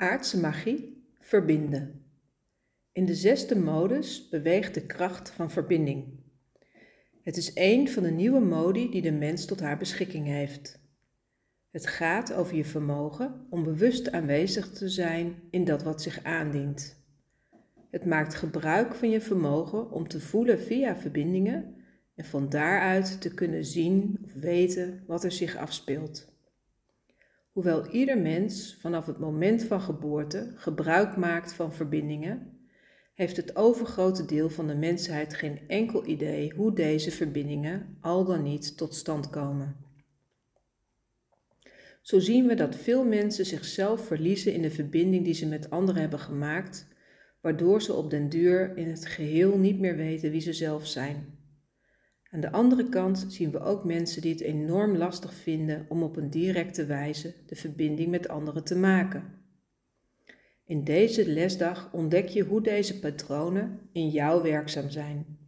Aardse magie, verbinden. In de zesde modus beweegt de kracht van verbinding. Het is een van de nieuwe modi die de mens tot haar beschikking heeft. Het gaat over je vermogen om bewust aanwezig te zijn in dat wat zich aandient. Het maakt gebruik van je vermogen om te voelen via verbindingen en van daaruit te kunnen zien of weten wat er zich afspeelt. Hoewel ieder mens vanaf het moment van geboorte gebruik maakt van verbindingen, heeft het overgrote deel van de mensheid geen enkel idee hoe deze verbindingen al dan niet tot stand komen. Zo zien we dat veel mensen zichzelf verliezen in de verbinding die ze met anderen hebben gemaakt, waardoor ze op den duur in het geheel niet meer weten wie ze zelf zijn. Aan de andere kant zien we ook mensen die het enorm lastig vinden om op een directe wijze de verbinding met anderen te maken. In deze lesdag ontdek je hoe deze patronen in jou werkzaam zijn.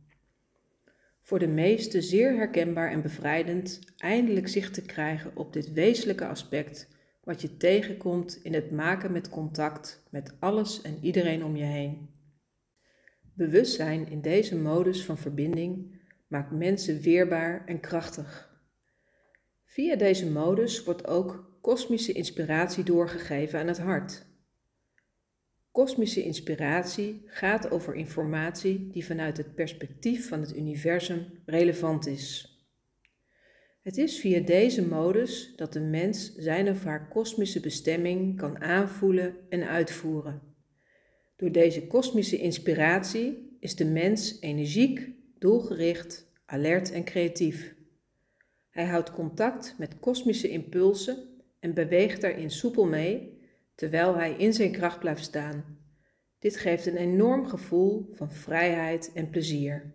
Voor de meesten zeer herkenbaar en bevrijdend eindelijk zicht te krijgen op dit wezenlijke aspect wat je tegenkomt in het maken met contact met alles en iedereen om je heen. Bewustzijn in deze modus van verbinding maakt mensen weerbaar en krachtig. Via deze modus wordt ook kosmische inspiratie doorgegeven aan het hart. Kosmische inspiratie gaat over informatie die vanuit het perspectief van het universum relevant is. Het is via deze modus dat de mens zijn of haar kosmische bestemming kan aanvoelen en uitvoeren. Door deze kosmische inspiratie is de mens energiek, doelgericht, alert en creatief. Hij houdt contact met kosmische impulsen en beweegt daarin soepel mee, terwijl hij in zijn kracht blijft staan. Dit geeft een enorm gevoel van vrijheid en plezier.